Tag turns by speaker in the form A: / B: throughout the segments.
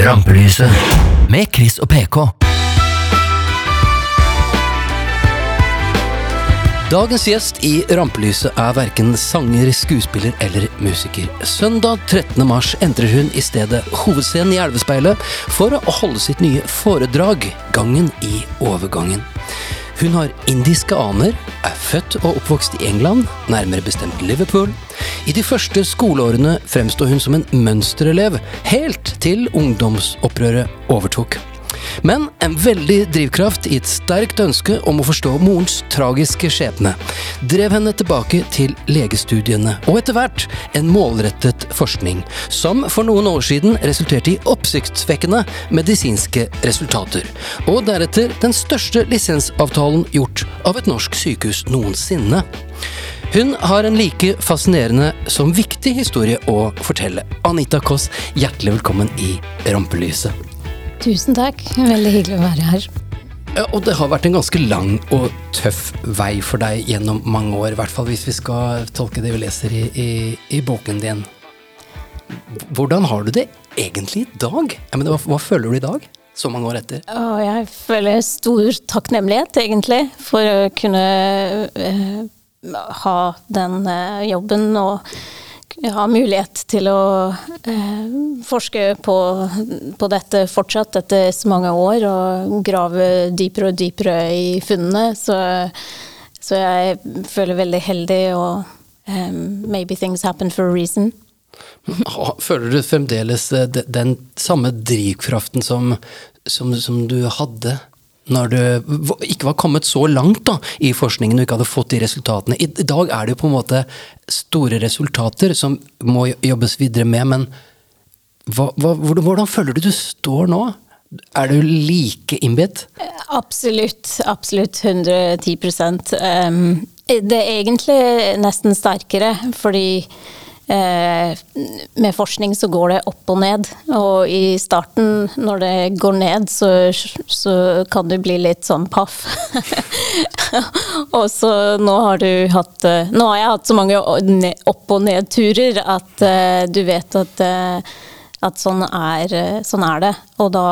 A: Rampelyset med Chris og PK.
B: Dagens gjest i Rampelyset er verken sanger, skuespiller eller musiker. Søndag 13. mars entrer hun i stedet hovedscenen i Elvespeilet for å holde sitt nye foredrag Gangen i overgangen. Hun har indiske aner, er født og oppvokst i England, nærmere bestemt Liverpool. I de første skoleårene fremsto hun som en mønsterelev, helt til ungdomsopprøret overtok. Men en veldig drivkraft i et sterkt ønske om å forstå morens tragiske skjebne drev henne tilbake til legestudiene, og etter hvert en målrettet forskning, som for noen år siden resulterte i oppsiktsvekkende medisinske resultater, og deretter den største lisensavtalen gjort av et norsk sykehus noensinne. Hun har en like fascinerende som viktig historie å fortelle. Anita Koss, hjertelig velkommen i Rampelyset.
C: Tusen takk. Veldig hyggelig å være her.
B: Ja, og det har vært en ganske lang og tøff vei for deg gjennom mange år, i hvert fall hvis vi skal tolke det vi leser i, i, i boken din. Hvordan har du det egentlig i dag? Ja, hva, hva, føler du i dag, så mange år etter?
C: Åh, jeg føler stor takknemlighet, egentlig, for å kunne øh, ha den øh, jobben og ha mulighet til å eh, forske på, på, dette fortsatt etter så mange år, og grave dypere og dypere i funnene. Så, så jeg føler veldig heldig, og um, maybe things happen for a reason.
B: Føler du fremdeles eh, den samme drivkraften som, som, som du hadde når du ikke var kommet så langt da, i forskningen og ikke hadde fått de resultatene. I, dag er det jo på en måte store resultater som må jobbes videre med, men hva, hva, hvordan, føler du du står nå? Er du like innbitt?
C: Absolutt. Absolutt 110 um, Det er egentlig nesten sterkere, fordi Eh, med forskning så går det opp og ned, og i starten, når det går ned, så, så kan du bli litt sånn paff. og så nå har du hatt eh, Nå har jeg hatt så mange opp- og nedturer at uh, du vet at at sånn er, sånn er, det. Og da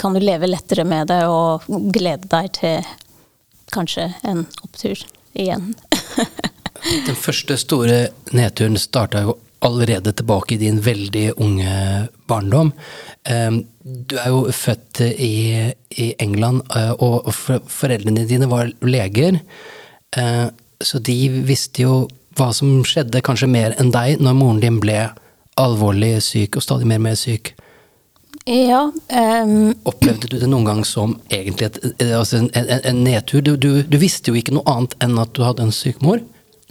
C: kan du leve lettere med det og glede deg til kanskje en opptur igjen.
B: Den første store nedturen starta jo allerede tilbake i din veldig unge barndom. Du er jo født i, England, eh, og foreldrene dine var leger. Eh, så de visste jo hva som skjedde, kanskje mer enn deg, når moren din ble alvorlig syk, og stadig mer og mer syk.
C: Ja. Um,
B: Opplevde du det noen gang som egentlig et, altså en, en, en, nedtur? Du, du, du, visste jo ikke noe annet enn at du hadde en syk mor?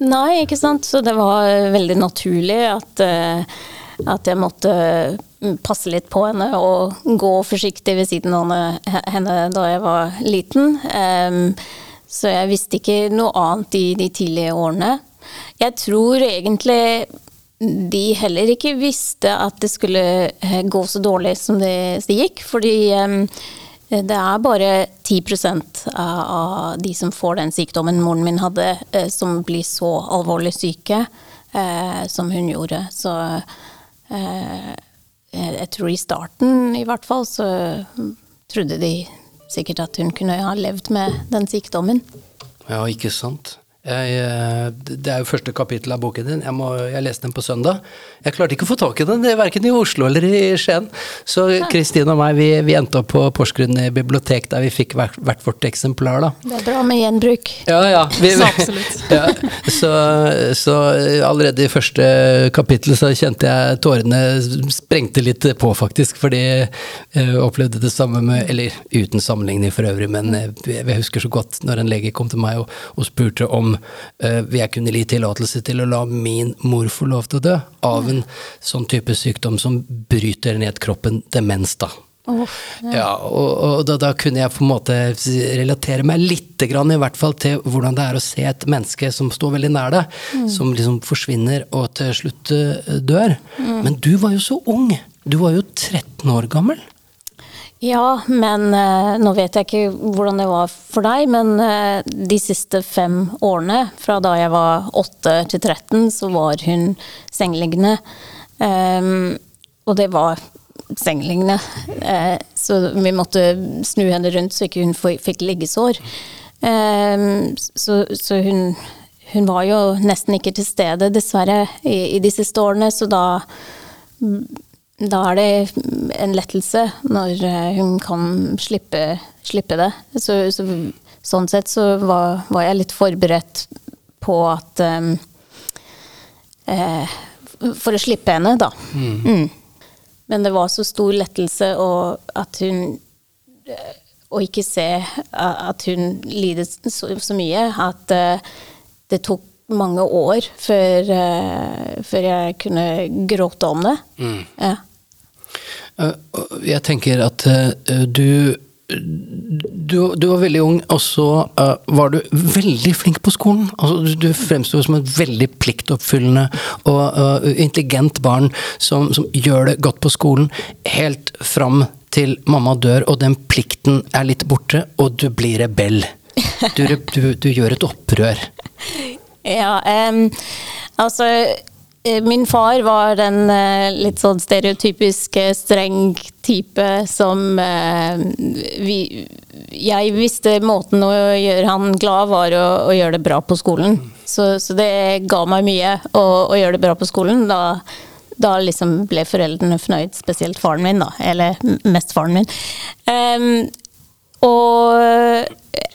C: Nei, ikke sant. Så det var veldig naturlig at, eh, at jeg måtte mm, passe litt på henne og gå forsiktig ved siden av henne da jeg var liten. Så jeg visste ikke noe annet i de tidlige årene. Jeg tror egentlig de heller ikke visste at det skulle eh, gå så dårlig som det, gikk. Fordi Eh, det er bare 10% av de som får den sykdommen moren min hadde, eh, som blir så alvorlig syke eh, som hun gjorde. Så jeg tror i starten i hvert fall så trodde de sikkert at hun kunne ha levd med den sykdommen.
B: Ja, ikke sant. Jeg, eh, det er jo første kapittel av boken din. Jeg, må, jeg, leste den på søndag. Jeg klarte ikke å få tak i den, verken i Oslo eller i Skien. Så Kristin og meg vi, vi, endte opp på Porsgrunn bibliotek, der vi fikk hvert, hvert, vårt eksemplar. Da.
C: Det er bra med gjenbruk.
B: Ja, ja. Vi, så absolutt. ja, så, så, allerede i første kapittel så kjente jeg tårene sprengte litt på, faktisk. Fordi jeg opplevde det samme med Eller uten sammenligning for øvrig, men jeg husker så godt når en lege kom til meg og, og spurte om uh, vil jeg kunne gi tillatelse til å la min mor få lov til å dø av en sånn type sykdom som bryter ned kroppen, demens, da. Oh, ja. ja. og, og da, da, kunne jeg på en måte relatere meg litt grann, i hvert fall til hvordan det er å se et menneske som står veldig nær deg, mm. som liksom forsvinner og til slutt uh, dør. Mm. Men du var jo så ung! Du var jo 13 år gammel.
C: Ja, men eh, nå vet jeg ikke hvordan det var for deg, men eh, de siste fem årene, fra da jeg var 8 til 13, så var hun sengeliggende. Um, og det var sengeliggende. Eh, så vi måtte snu henne rundt så ikke hun fikk liggesår. Eh, så, hun, hun, var jo nesten ikke til stede, dessverre, i de siste årene. Så da, da er det en lettelse når eh, hun kan slippe, slippe det. Så, så, sånn sett så var, var, jeg litt forberedt på at um, eh, For å slippe henne, da. Mm. Mm. Men det var så stor lettelse og at hun Å ikke se at hun lidet så, så mye at uh, det tok mange år før, uh, før, jeg kunne gråte om det. Mm. Ja.
B: Uh, jeg tenker at du du, du, var veldig ung, og så uh, var du veldig flink på skolen. Altså, du, du fremsto som et veldig pliktoppfyllende og intelligent barn som, som, gjør det godt på skolen, helt fram til mamma dør, og den plikten er litt borte, og du blir rebell. Du, du gjør et opprør.
C: Ja, um, altså Eh, min far var den eh, litt sånn stereotypiske streng type som eh, vi Jeg visste måten å gjøre han glad var å, å gjøre det bra på skolen. Så, så, det ga meg mye å, å, gjøre det bra på skolen. Da, da liksom ble foreldrene fornøyd, spesielt faren min, da. Eller mest faren min. Um, og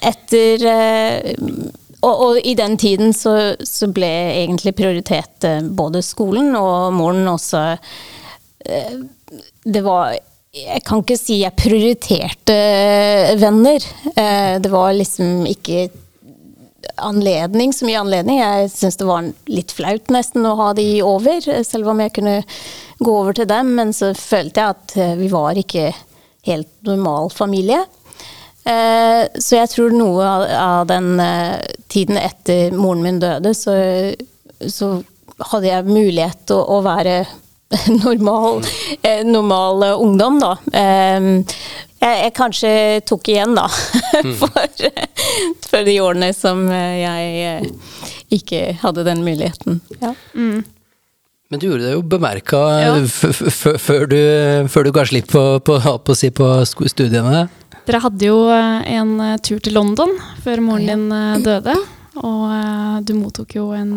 C: etter og, og, i den tiden så, så, ble egentlig prioritet eh, både skolen og moren også eh, Det var Jeg kan ikke si jeg prioriterte venner. Eh, det var liksom ikke anledning, så mye anledning. Jeg syns det var litt flaut nesten å ha de over, selv om jeg kunne gå over til dem. Men så følte jeg at vi var ikke helt normal familie. Eh, så jeg tror noe av, den eh, tiden etter moren min døde, så, så hadde jeg mulighet til å, være normal, eh, normal ungdom, da. Jeg, jeg, kanskje tok igjen, da. Mm. For, for, de årene som jeg ikke hadde den muligheten. Ja. Mm.
B: Men du gjorde det jo bemerka ja. før, du, før du ga slipp på, på, på, på studiene?
D: Dere hadde jo eh, en eh, tur til London før moren din eh, døde. Og du mottok jo en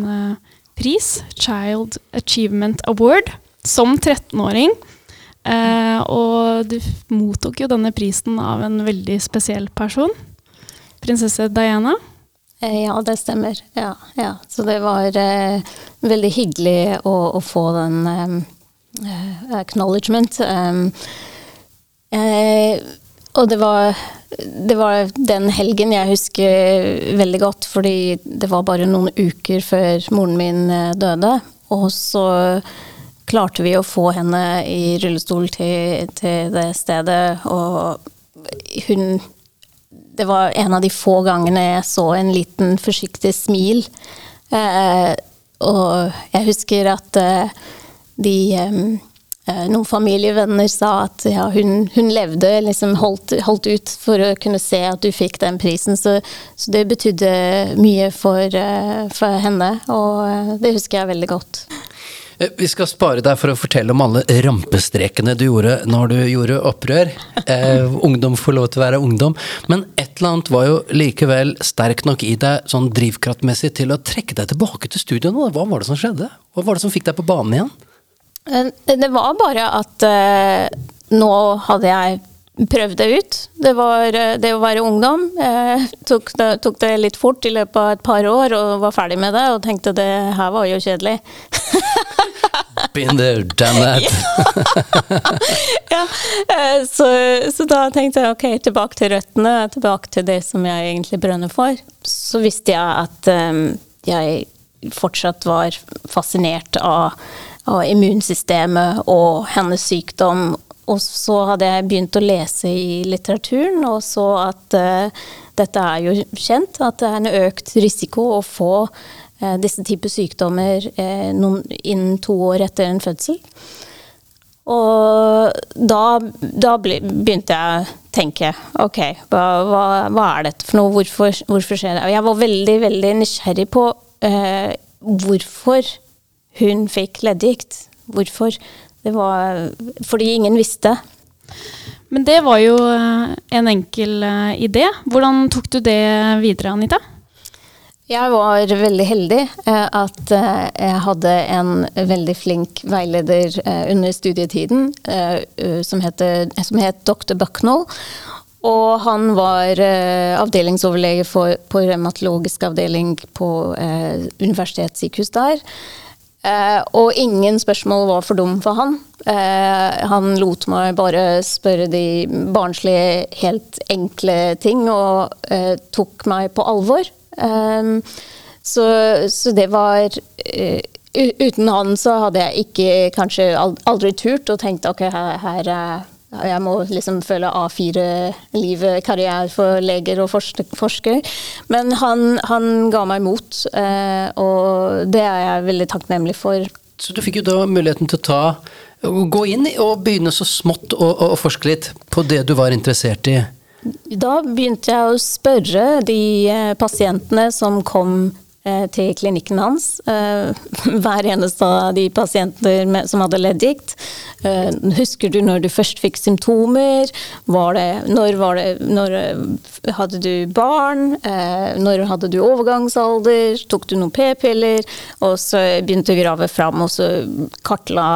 D: pris, Child Achievement Award, som 13-åring. og du mottok jo denne prisen av en veldig spesiell person. Prinsesse Diana.
C: Ja, det stemmer. Ja, ja. Så det var veldig hyggelig å, å få den eh, acknowledgement. Um, eh, og det var, det var, den helgen jeg husker veldig godt, fordi det var bare noen uker før moren min eh, døde. Og så klarte vi å få henne i rullestol til, til det stedet, og hun Det var en av de få gangene jeg så en liten forsiktig smil. Eh, og jeg husker at eh, de eh, noen familievenner sa at ja, hun, hun, levde, liksom holdt, holdt, ut for å kunne se at du fikk den prisen. Så, så det betydde mye for, uh, for, henne, og uh, det husker jeg veldig godt.
B: Vi skal spare deg for å fortelle om alle rampestrekene du gjorde når du gjorde opprør. Eh, ungdom får lov til å være ungdom. Men et eller annet var jo likevel sterk nok i deg sånn drivkraftmessig til å trekke deg tilbake til studiene. Hva var det som skjedde? Hva var det som fikk deg på banen igjen?
C: Eh, det var bare at eh, nå hadde jeg prøvd det ut. Det var uh, det å være ungdom. Jeg tok det, tok det, litt fort i løpet av et par år og var ferdig med det og tenkte det her var jo kjedelig.
B: Been there, done that.
C: ja, så, så, da tenkte jeg ok, tilbake til røttene, tilbake til det som jeg egentlig brønner for. Så visste jeg at um, jeg fortsatt var fascinert av og immunsystemet og hennes sykdom. Og så hadde jeg begynt å lese i litteraturen og så at uh, dette er jo kjent, at det er en økt risiko å få uh, disse typer sykdommer uh, noen, innen to år etter en fødsel. Og da, da begynte jeg å tenke ok, hva, hva, hva, er dette for noe, hvorfor, hvorfor skjer det? Og jeg var veldig, veldig nysgjerrig på hvorfor hun fikk leddgikt. Hvorfor Det var fordi ingen visste.
D: Men det var jo eh, en enkel eh, idé. Hvordan tok du det videre, Anita?
C: Jeg var veldig heldig eh, at jeg hadde en veldig flink veileder under studietiden som, heter, som het dr. Bucknell. Og han var avdelingsoverlege for, på revmatologisk avdeling på eh, universitetssykehus der. Eh, og ingen spørsmål var for dum for han. Eh, han lot meg bare spørre de barnslige, helt enkle ting, og eh, tok meg på alvor. Um, så, så, det var uh, Uten han så hadde jeg ikke kanskje aldri turt og tenkt ok, her, her jeg må liksom føle A4-livet, karriere for leger og forsker. Men han, han ga meg mot, uh, og det er jeg veldig takknemlig for.
B: Så du fikk jo da muligheten til å ta gå inn og begynne så smått å, å forske litt på det du var interessert i?
C: Da begynte jeg å spørre de eh, pasientene som kom eh, til klinikken hans. Eh, hver eneste av de pasienter som hadde leddgikt. Husker du når du først fikk symptomer? Var det, når, var det, når hadde du barn? Når hadde du overgangsalder? Tok du noen p-piller? Og så begynte å grave fram, og så kartla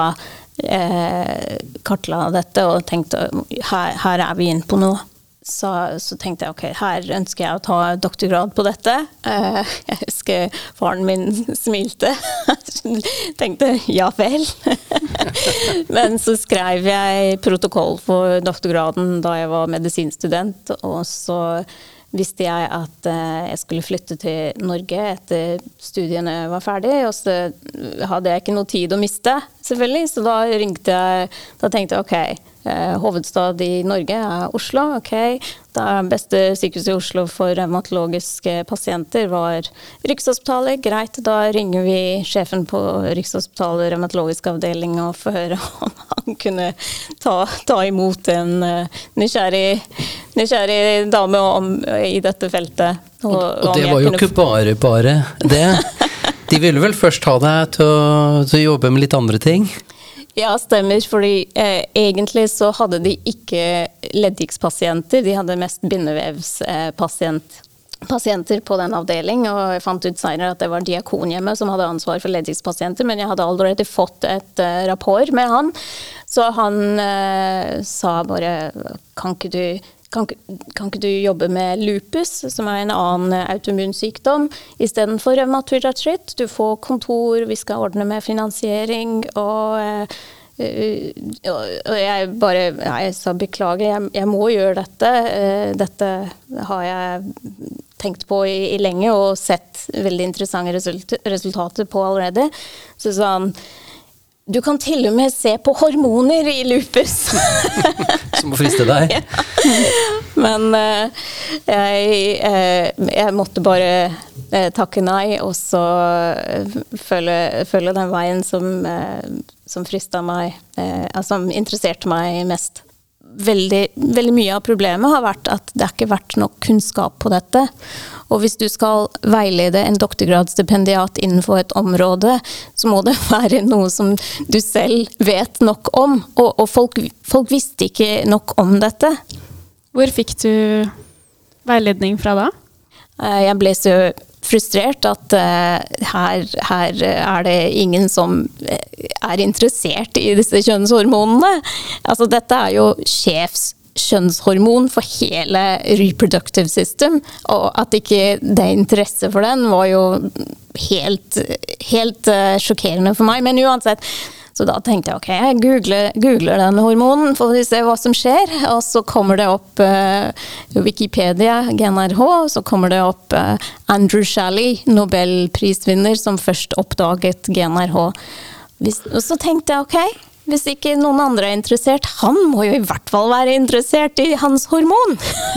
C: kartla dette og tenkte her, her er vi inne på noe så, så, tenkte jeg ok, her ønsker jeg å ta doktorgrad på dette. Uh, jeg husker faren min smilte. tenkte ja vel. Men så skrev jeg protokoll for doktorgraden da jeg var medisinstudent, og så visste jeg at uh, jeg skulle flytte til Norge etter studiene var ferdig. Og så hadde jeg ikke noe tid å miste, selvfølgelig, så da ringte jeg Da tenkte jeg ok Eh, hovedstad i Norge er Oslo. ok. Det beste sykehuset i Oslo for revmatologiske pasienter var Rikshospitalet. Greit, da ringer vi sjefen på Rikshospitalet revmatologisk avdeling og får høre om han kunne ta, ta imot en uh, nysgjerrig, nysgjerrig, dame om, i dette feltet.
B: Og, og, og det var jo ikke bare bare det. De ville vel først ha deg til å, til å jobbe med litt andre ting?
C: Ja, stemmer. fordi eh, egentlig så hadde de ikke leddgiktspasienter, de hadde mest bindevevspasienter. Pasienter på den avdeling, og jeg fant ut senere at det var Diakonhjemmet som hadde ansvar for leddgiktspasienter, men jeg hadde allerede fått et uh, rapport med han, så han uh, sa bare kan ikke du kan, kan, ikke du jobbe med lupus, som er en annen autoimmun sykdom, istedenfor revmatoid artritt? Du får kontor, vi skal ordne med finansiering, og, eh, og jeg bare Jeg sa beklager, jeg, jeg, må gjøre dette. Eh, dette har jeg tenkt på i, i lenge og sett veldig interessante resultater på allerede. Så han du kan til og med se på hormoner i lupus.
B: Som å friste deg?
C: ja. Men uh, jeg, uh, jeg, måtte bare uh, takke nei, og så følge, følge, den veien som, som frista meg, som interesserte meg mest veldig, veldig, mye av problemet har vært at det har ikke vært nok kunnskap på dette. Og hvis du skal veilede en doktorgradsstipendiat innenfor et område, så må det være noe som du selv vet nok om. Og, og folk, folk, visste ikke nok om dette.
D: Hvor fikk du veiledning fra da?
C: Eh, jeg ble så frustrert at uh, her, her, er det ingen som eh, er interessert i disse kjønnshormonene. Altså, dette er jo sjefs kjønnshormon for hele reproductive system. Og at ikke det er interesse for den, var jo helt, helt sjokkerende for meg. Men uansett, så da tenkte jeg ok, jeg googler, googler den hormonen får vi se hva som skjer. Og så kommer det opp uh, Wikipedia, GNRH, så kommer det opp uh, Andrew Shalley, nobelprisvinner, som først oppdaget GNRH. Hvis, og så tenkte jeg ok, hvis ikke noen andre er interessert, han må jo i hvert fall være interessert i hans hormon.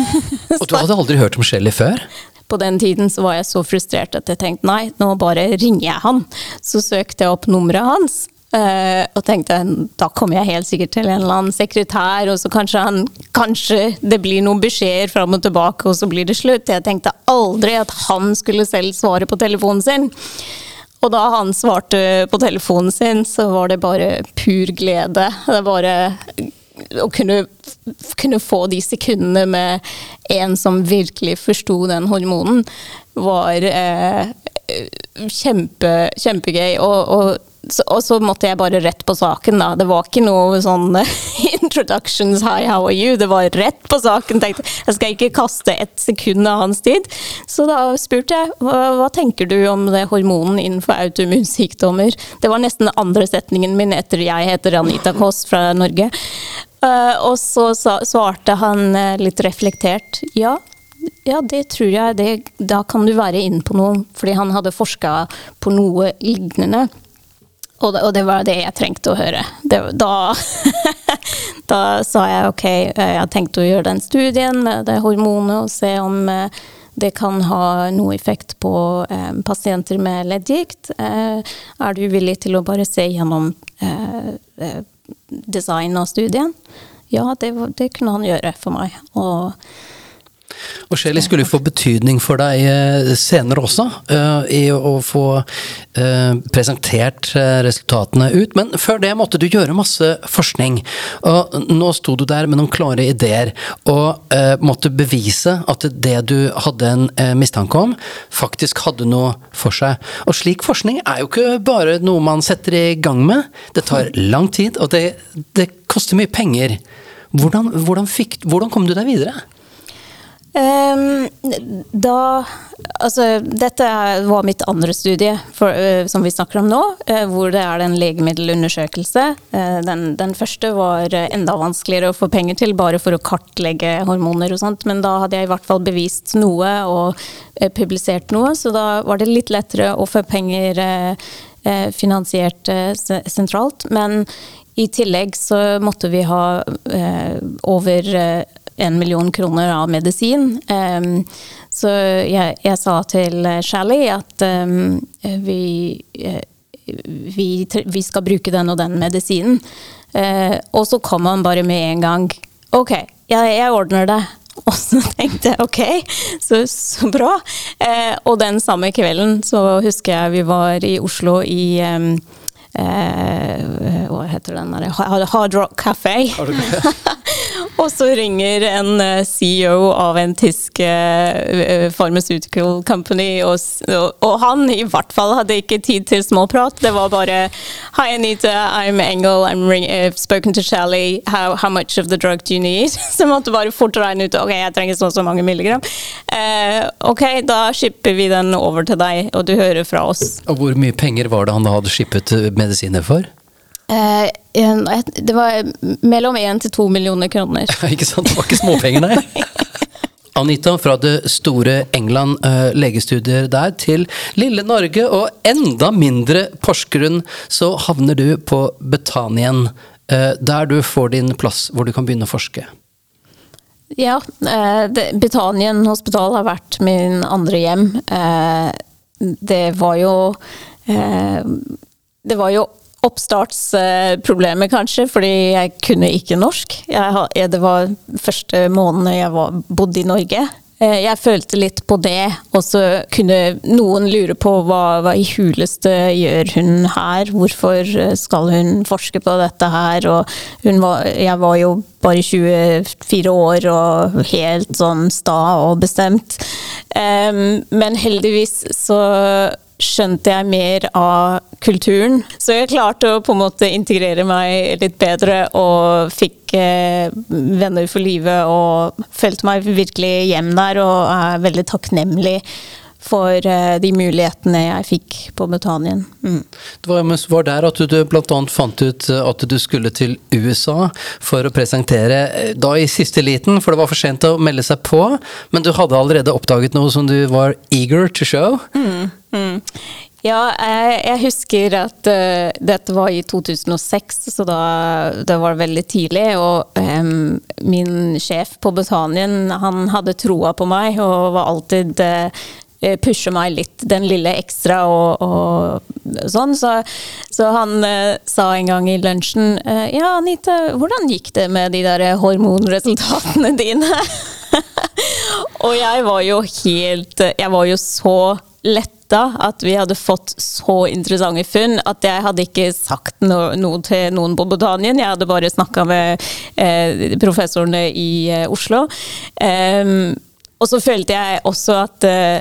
B: og du hadde aldri hørt om Shelley før?
C: På den tiden så var jeg så frustrert at jeg tenkte nei, nå bare ringer jeg han. Så søkte jeg opp nummeret hans, Uh, og tenkte da kommer jeg helt sikkert til en eller annen sekretær, og så kanskje, han, kanskje det blir noen beskjeder fram og tilbake, og så blir det slutt. Jeg tenkte aldri at han skulle selv svare på telefonen sin. Og da han svarte på telefonen sin, så var det bare pur glede. Det bare å kunne, kunne få de sekundene med en som virkelig forsto den hormonen, var eh, kjempe, kjempegøy. Og, og så, og så måtte jeg bare rett på saken, da. Det var ikke noe sånn introductions, hi, how are you? Det var rett på saken. Tenkte jeg skal ikke kaste ett sekund av hans tid. Så da spurte jeg hva, hva tenker du om det hormonen innenfor autoimmunsykdommer? Det var nesten den andre setningen min etter jeg heter Anita Kåss fra Norge. Uh, og så svarte han uh, litt reflektert ja, ja, det tror jeg. Det, da kan du være inne på noe, fordi han hadde forska på noe lignende. Og og det, var det jeg trengte å høre. Det, da, da, sa jeg ok, jeg har tenkt å gjøre den studien med det hormonet og se om eh, det kan ha noe effekt på eh, pasienter med leddgikt. Eh, er du villig til å bare se gjennom eh, eh design av studien? Ja, det, det, kunne han gjøre for meg. Og
B: og Shelly skulle få betydning for deg eh, senere også, uh, i å få uh, presentert resultatene ut. Men før det måtte du gjøre masse forskning. Og nå sto du der med noen klare ideer, og måtte bevise at det du hadde en mistanke om, faktisk hadde noe for seg. Og slik forskning er jo ikke bare noe man setter i gang med. Det tar lang tid, og det, det koster mye penger. Hvordan, hvordan, fikk, hvordan kom du deg videre?
C: Um, da Altså, dette var mitt andre studie for, uh, som vi snakker om nå, uh, hvor det er en legemiddelundersøkelse. Uh, den, den, første var enda vanskeligere å få penger til, bare for å kartlegge hormoner og sånt, men da hadde jeg i hvert fall bevist noe og publisert noe, så da var det litt lettere å få penger finansiert sentralt. Men i tillegg så måtte vi ha over en million kroner av medisin. Um, så jeg, jeg, sa til Shally at um, vi, vi, vi, skal bruke den og den medisinen. Uh, og så kom han bare med en gang. OK, jeg, jeg ordner det. Og så tenkte jeg OK, så, så bra. Uh, og den samme kvelden så husker jeg vi var i Oslo i um, uh, Hva heter den der? Hard Rock Café. Og så ringer en eh, CEO av en tysk uh, pharmaceutical company, og, og, han i hvert fall hadde ikke tid til småprat. Det var bare Hi Anita, I'm Engel, I'm ring, uh, spoken to Shelly, how, how, much of the drug do you need? Så jeg måtte bare fort regne ut ok, jeg trenger så så mange milligram. Uh, ok, da shipper vi den over til deg, og du hører fra oss.
B: Og hvor mye penger var det han hadde shippet medisiner for?
C: Eh, det var mellom én til to millioner kroner.
B: ikke sant, det var ikke småpenger, nei. Anita, fra det store England, uh, legestudier der, til lille Norge og enda mindre Porsgrunn, så havner du på Betanien, uh, der du får din plass hvor du kan begynne å forske.
C: Ja, det, Betanien hospital har vært min andre hjem. det var jo Det var jo oppstartsproblemet, kanskje, fordi jeg kunne ikke norsk. Jeg, det var første måneden jeg var, bodde i Norge. Eh, jeg følte litt på det, og så kunne noen lure på hva, hva, i huleste gjør hun her? Hvorfor skal hun forske på dette her? Og var, jeg var jo bare 24 år og helt sånn sta og bestemt. Um, men heldigvis så skjønte jeg mer av kulturen. Så jeg klarte å på en måte integrere meg litt bedre og fikk eh, venner for livet og følte meg virkelig hjem der og er veldig takknemlig for eh, de mulighetene jeg fikk på Betanien. Mm.
B: Det var, var, der at du bl.a. fant ut eh, at du skulle til USA for å presentere, eh, da i siste liten, for det var for sent å melde seg på, men du hadde allerede oppdaget noe som du var eager to show?
C: Mm. Mm. Ja, jeg, jeg, husker at uh, dette var i 2006, så da det var veldig tidlig. Og um, min sjef på Betanien, han hadde troa på meg og var alltid uh, Eh, pushe meg litt, den lille ekstra og, og sånn. Så, så han eh, sa en gang i lunsjen eh, Ja, Anita, hvordan gikk det med de der hormonresultatene dine? og jeg var jo helt Jeg var jo så letta at vi hadde fått så interessante funn at jeg hadde ikke sagt no noe til noen på Botanien. Jeg hadde bare snakka med eh, professorene i eh, Oslo. Um, og så følte jeg også at eh,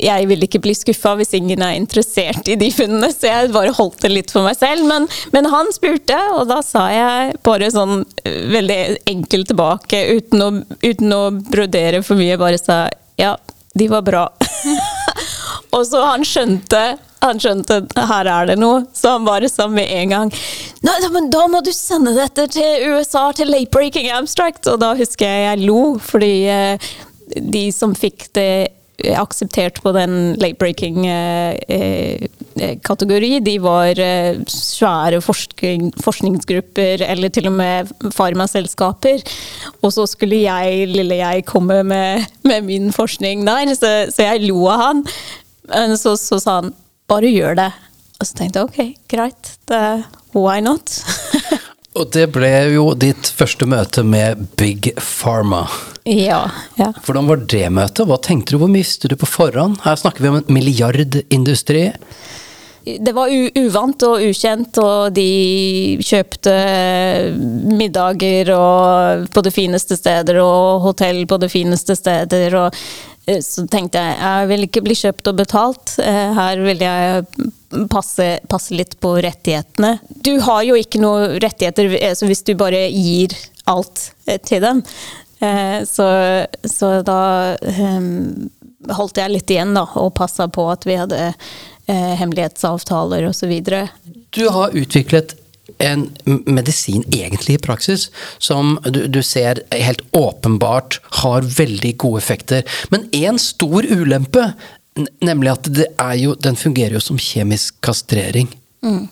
C: jeg vil ikke bli skuffa hvis ingen er interessert i de funnene, så jeg bare holdt det litt for meg selv. Men, men han spurte, og da sa jeg bare sånn eh, veldig enkelt tilbake, uten å, uten å brodere for mye, bare sa ja, de var bra. og så han skjønte han skjønte her er det noe, så han bare sa med en gang Nei, men da må du sende dette til USA, til Late Breaking Abstract. Og da husker jeg jeg lo, fordi eh, de som fikk det akseptert på den late-breaking-kategori, eh, eh, de var eh, svære forskning, forskningsgrupper, eller til og med farmaselskaper. Og så skulle jeg, lille jeg, komme med, med min forskning der, så, så, jeg lo av han. Men så, så, sa han bare gjør det. Og så tenkte jeg ok, greit, det, why not?
B: Og det ble jo ditt første møte med Big Pharma.
C: Ja, ja.
B: Hvordan var det møtet? Hva tenkte du, hvor mye visste du på forhånd? Her snakker vi om en milliardindustri.
C: Det var uvant og ukjent, og de kjøpte middager på de fineste steder og hotell på de fineste steder. og eh, så tenkte jeg jeg vil ikke bli kjøpt og betalt. Eh, her vil jeg passe, passe litt på rettighetene. Du har jo ikke noen rettigheter altså hvis du bare gir alt eh, til dem. Så, så da holdt jeg litt igjen da, og passa på at vi hadde hemmelighetsavtaler osv.
B: Du har utviklet en medisin egentlig i praksis som du, du, ser helt åpenbart har veldig gode effekter. Men én stor ulempe, nemlig at jo, den fungerer jo som kjemisk kastrering. Mm.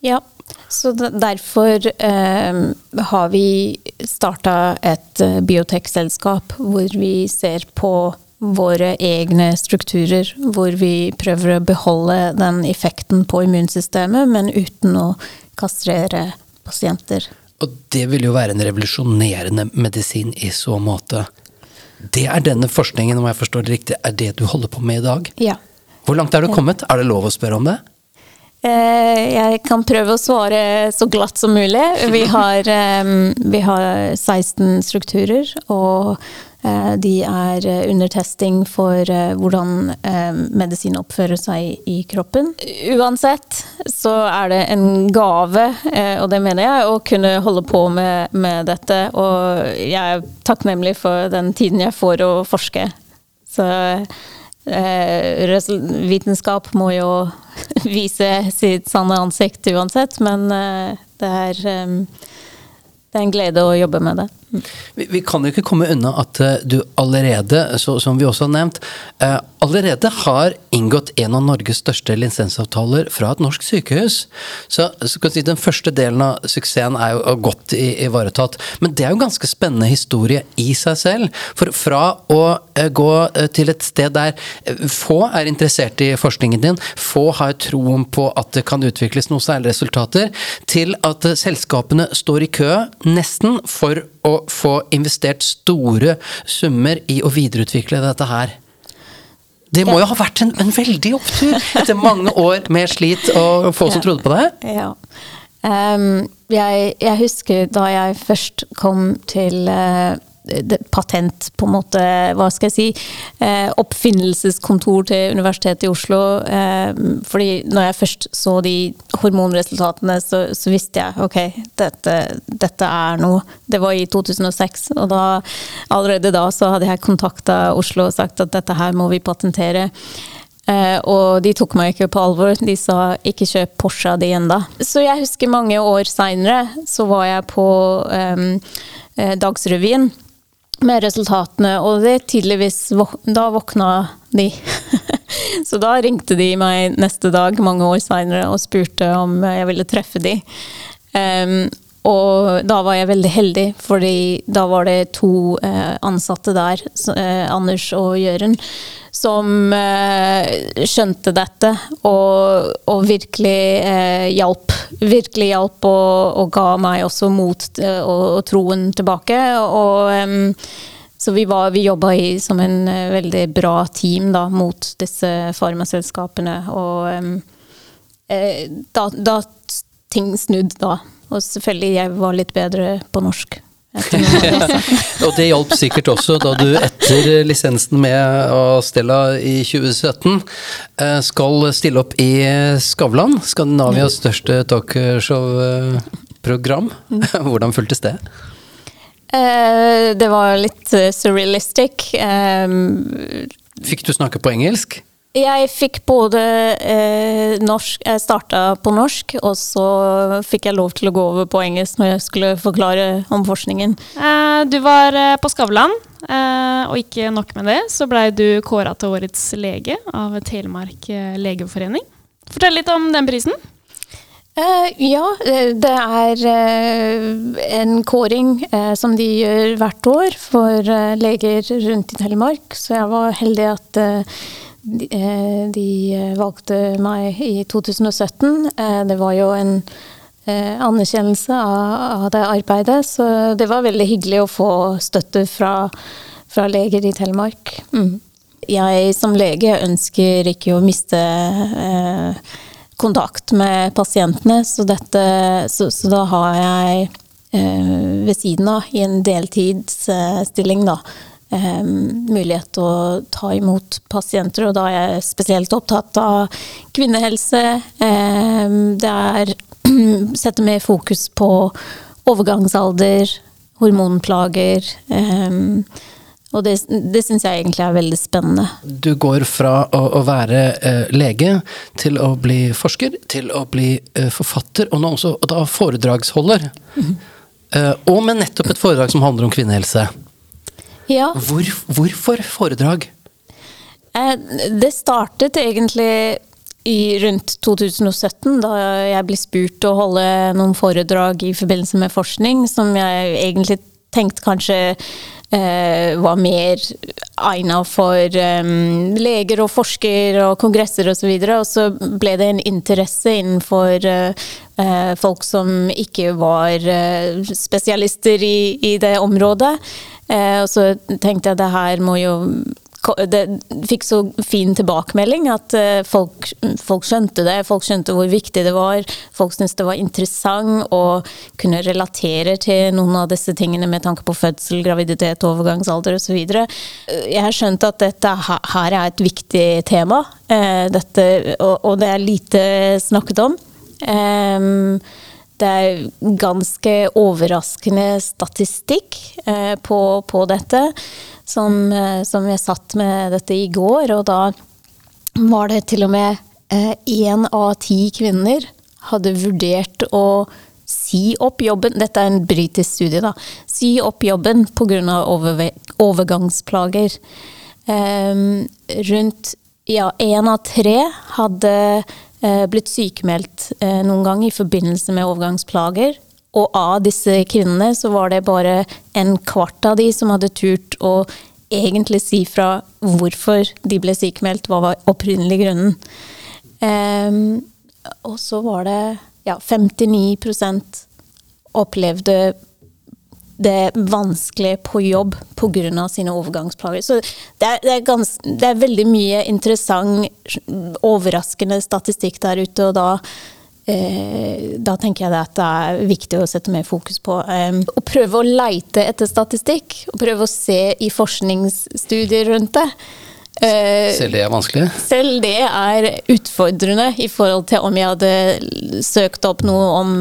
C: Ja, så derfor eh, har vi starta et eh, biotekselskap hvor vi ser på våre egne strukturer, hvor vi prøver å beholde den effekten på immunsystemet, men uten å kastrere pasienter.
B: Og det vil jo være en revolusjonerende medisin i så måte. Det er denne forskningen, om jeg forstår det riktig, er det du holder på med i dag?
C: Ja.
B: Hvor langt er du kommet? Er det lov å spørre om det?
C: Eh, jeg kan prøve å svare så glatt som mulig. Vi har, vi har 16 strukturer, og Eh, de er eh, under testing for eh, hvordan medisin oppfører seg i kroppen. Uansett så er det en gave, og det mener jeg, å kunne holde på med, med dette. Og jeg er takknemlig for den tiden jeg får å forske. Så vitenskap må jo vise sitt sanne ansikt uansett, men det er, det er en glede å jobbe med det.
B: Vi, vi, kan jo ikke komme unna at uh, du allerede, så, som vi også har nevnt, eh, allerede har inngått en av Norges største lisensavtaler fra et norsk sykehus. Så, så si, Den første delen av suksessen er jo godt ivaretatt. Men det er jo en ganske spennende historie i seg selv. For fra å eh, gå til et sted der få er interessert i forskningen din, få har troen på at det kan utvikles noe særlig resultater, til at selskapene står i kø nesten for å få investert store summer i å videreutvikle dette her. Det må jo ha vært en, en, veldig opptur etter mange år med slit og få som trodde på det?
C: Ja. Um, jeg, jeg, husker da jeg først kom til uh, patent, på en måte, hva skal jeg si, eh, oppfinnelseskontor til Universitetet i Oslo. Eh, fordi når jeg først så de hormonresultatene, så, så visste jeg ok, dette, dette, er noe. Det var i 2006, og da, allerede da så hadde jeg kontakta Oslo og sagt at dette her må vi patentere. Uh, og de tok meg ikke på alvor. De sa 'ikke kjøp Porsche di ennå'. Så jeg husker mange år seinere, så var jeg på um, Dagsrevyen med resultatene, og det tydeligvis Da våkna de. så da ringte de meg neste dag, mange år seinere, og spurte om jeg ville treffe de. Um, og da var jeg veldig heldig, fordi da var det to uh, ansatte der, uh, Anders og Jørund, som eh, skjønte dette og, og virkelig eh, hjalp. Virkelig hjalp og, og, ga meg også mot eh, og, og troen tilbake. Og så vi, var, vi jobba som en uh, veldig bra team da, mot disse farmaselskapene. Og uh, da, da ting snudd da. Og selvfølgelig, jeg var litt bedre på norsk.
B: og det hjalp sikkert også da du etter lisensen med Stella i 2017 eh, skal stille opp i Skavlan, Skandinavias største talkshow-program. Hvordan føltes det?
C: Eh, det var litt eh, surrealistic.
B: Fikk du snakke på engelsk?
C: Jeg fikk både eh, norsk Jeg starta på norsk, og så fikk jeg lov til å gå over på engelsk når jeg skulle forklare om forskningen.
D: Eh, du var eh, på Skavlan, eh, og ikke nok med det, så blei du kåra til årets lege av Telemark eh, legeforening. Fortell litt om den prisen.
C: Uh, ja, det er en kåring som de gjør hvert år for leger rundt i Telemark. Så jeg var heldig at Eh, de eh, valgte meg i 2017. Eh, det var jo en anerkjennelse av, det arbeidet, så det var veldig hyggelig å få støtte fra, fra leger i Telemark. Mm. Jeg som lege ønsker ikke å miste eh, kontakt med pasientene, så, dette, så, så da har jeg eh, ved siden av i en deltidsstilling, da, eh, mulighet til å ta imot pasienter, og da er jeg spesielt opptatt av kvinnehelse. Eh, det er setter mer fokus på overgangsalder, hormonplager. Eh, og det, det syns jeg egentlig er veldig spennende.
B: Du går fra å, å være eh, lege til å bli forsker, til å bli eh, forfatter, og nå også og da foredragsholder. Mm -hmm. eh, og med nettopp et foredrag som handler om kvinnehelse.
C: Ja.
B: Hvor, hvorfor foredrag?
C: Eh, det startet egentlig i rundt 2017, da jeg ble spurt å holde noen foredrag i forbindelse med forskning, som jeg egentlig tenkte kanskje eh, var mer egna for eh, leger og forskere og kongresser osv. Og, så og så ble det en interesse innenfor eh, folk som ikke var uh, spesialister i, i det området. Eh, og så tenkte jeg det her må jo det fikk så fin tilbakemelding at eh, folk, folk, skjønte det. Folk skjønte hvor viktig det var. Folk syntes det var interessant å kunne relatere til noen av disse tingene med tanke på fødsel, graviditet, overgangsalder osv. Eh, jeg har skjønt at dette her er et viktig tema, dette, og, det er lite snakket om. Det er ganske overraskende statistikk eh, på, på, dette, som, eh, som, jeg satt med dette i går. Og da var det til og med én eh, av ti kvinner hadde vurdert å si opp jobben Dette er en britisk studie, da. Si opp jobben pga. Over, overgangsplager. Um, rundt ja, én av tre hadde Eh, blitt sykemeldt eh, noen gang i forbindelse med overgangsplager. Og av disse kvinnene så var det bare en kvart av de som hadde turt å egentlig si fra hvorfor de ble sykemeldt, hva var opprinnelig grunnen. Um, og så var det ja, 59% opplevde det er vanskelig på jobb pga. sine overgangsplager. Så det er, det, er gans, det er, veldig mye interessant, overraskende statistikk der ute, og da eh, da tenker jeg at det er viktig å sette mer fokus på eh, å prøve å leite etter statistikk. Og prøve å se i forskningsstudier rundt det.
B: Eh, selv det er vanskelig?
C: Selv det er utfordrende i forhold til om jeg hadde søkt opp noe om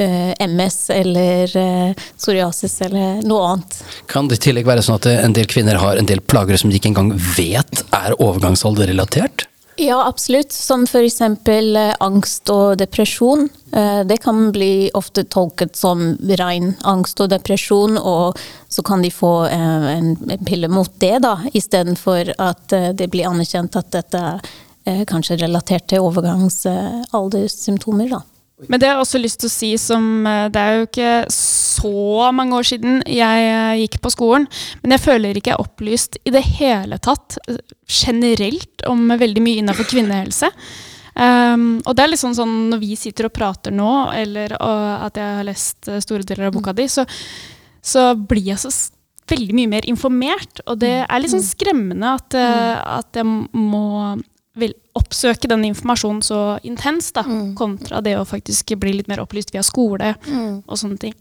C: MS eller eh, psoriasis eller noe annet.
B: Kan det i tillegg være sånn at en del kvinner har en del plager som de ikke engang vet er overgangsalderrelatert?
C: Ja, absolutt. Som f.eks. Eh, angst og depresjon. Eh, det kan bli ofte tolket som ren angst og depresjon, og så kan de få eh, en pille mot det, da, istedenfor at det blir anerkjent at dette er kanskje relatert til overgangsalderssymptomer. da.
D: Men det har jeg også lyst til å si som eh, Det er jo ikke så mange år siden jeg eh, gikk på skolen, men jeg føler ikke jeg er opplyst i det hele tatt eh, generelt om veldig mye innenfor kvinnehelse. Um, og det er litt sånn når vi sitter og prater nå, eller at jeg har lest store deler av boka di, så, så blir jeg så veldig mye mer informert. Og det er litt sånn skremmende at, at jeg må vil oppsøke den informasjonen så intenst, da, kontra det å faktisk bli litt mer opplyst via skole og sånne ting.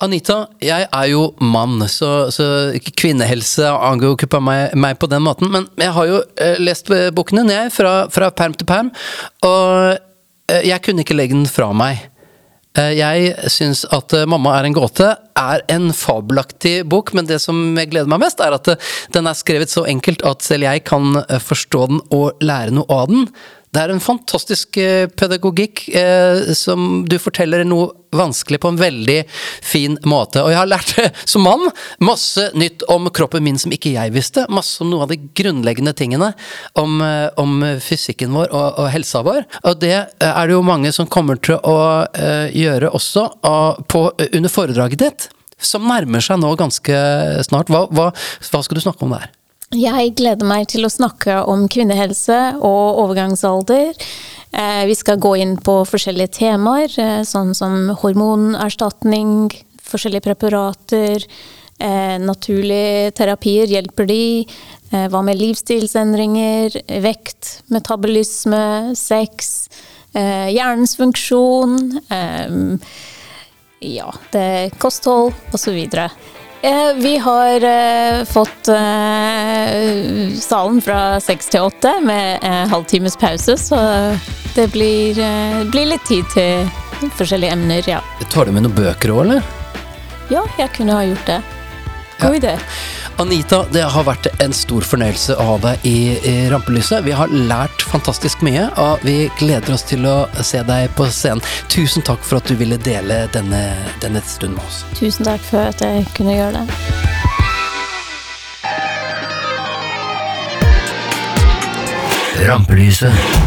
B: Anita, jeg er jo mann, så, så kvinnehelse angår jo ikke på meg, meg, på den måten. Men jeg har jo eh, lest boken din, jeg, fra, fra perm til perm, og eh, jeg kunne ikke legge den fra meg. Eh, jeg syns at eh, 'Mamma er en gåte' er en fabelaktig bok, men det som gleder meg mest, er at eh, den er skrevet så enkelt at selv jeg kan forstå den og lære noe av den. Det er en fantastisk eh, pedagogikk eh, som du forteller noe vanskelig på en veldig fin måte. Og jeg har lært som mann masse nytt om kroppen min som ikke jeg visste. Masse om noen av de grunnleggende tingene om, eh, om fysikken vår og, og, helsa vår. Og det eh, er det jo mange som kommer til å eh, gjøre også og på, under foredraget ditt. Som nærmer seg nå ganske snart. Hva, hva, hva skal du snakke om der?
C: Jeg gleder meg til å snakke om kvinnehelse og overgangsalder. Eh, vi skal gå inn på forskjellige temaer, eh, sånn som hormonerstatning, forskjellige preparater, eh, naturlige terapier, hjelper de? Hva med livsstilsendringer, vekt, metabolisme, sex, hjernens funksjon, ja, det kosthold osv. Eh, vi har eh, fått eh, salen fra seks til åtte med halvtimes pause, så det blir, blir, litt tid til forskjellige emner, ja.
B: Tar du med noen bøker òg, eller?
C: Ja, jeg kunne ha gjort det. God ja. idé.
B: Anita, det har vært en stor fornøyelse å ha deg i, Rampelyset. Vi har lært fantastisk mye, og vi gleder oss til å se deg på scenen. Tusen takk for at du ville dele denne, denne stunden med oss.
C: Tusen takk for at jeg kunne gjøre det.
A: Rampelyset.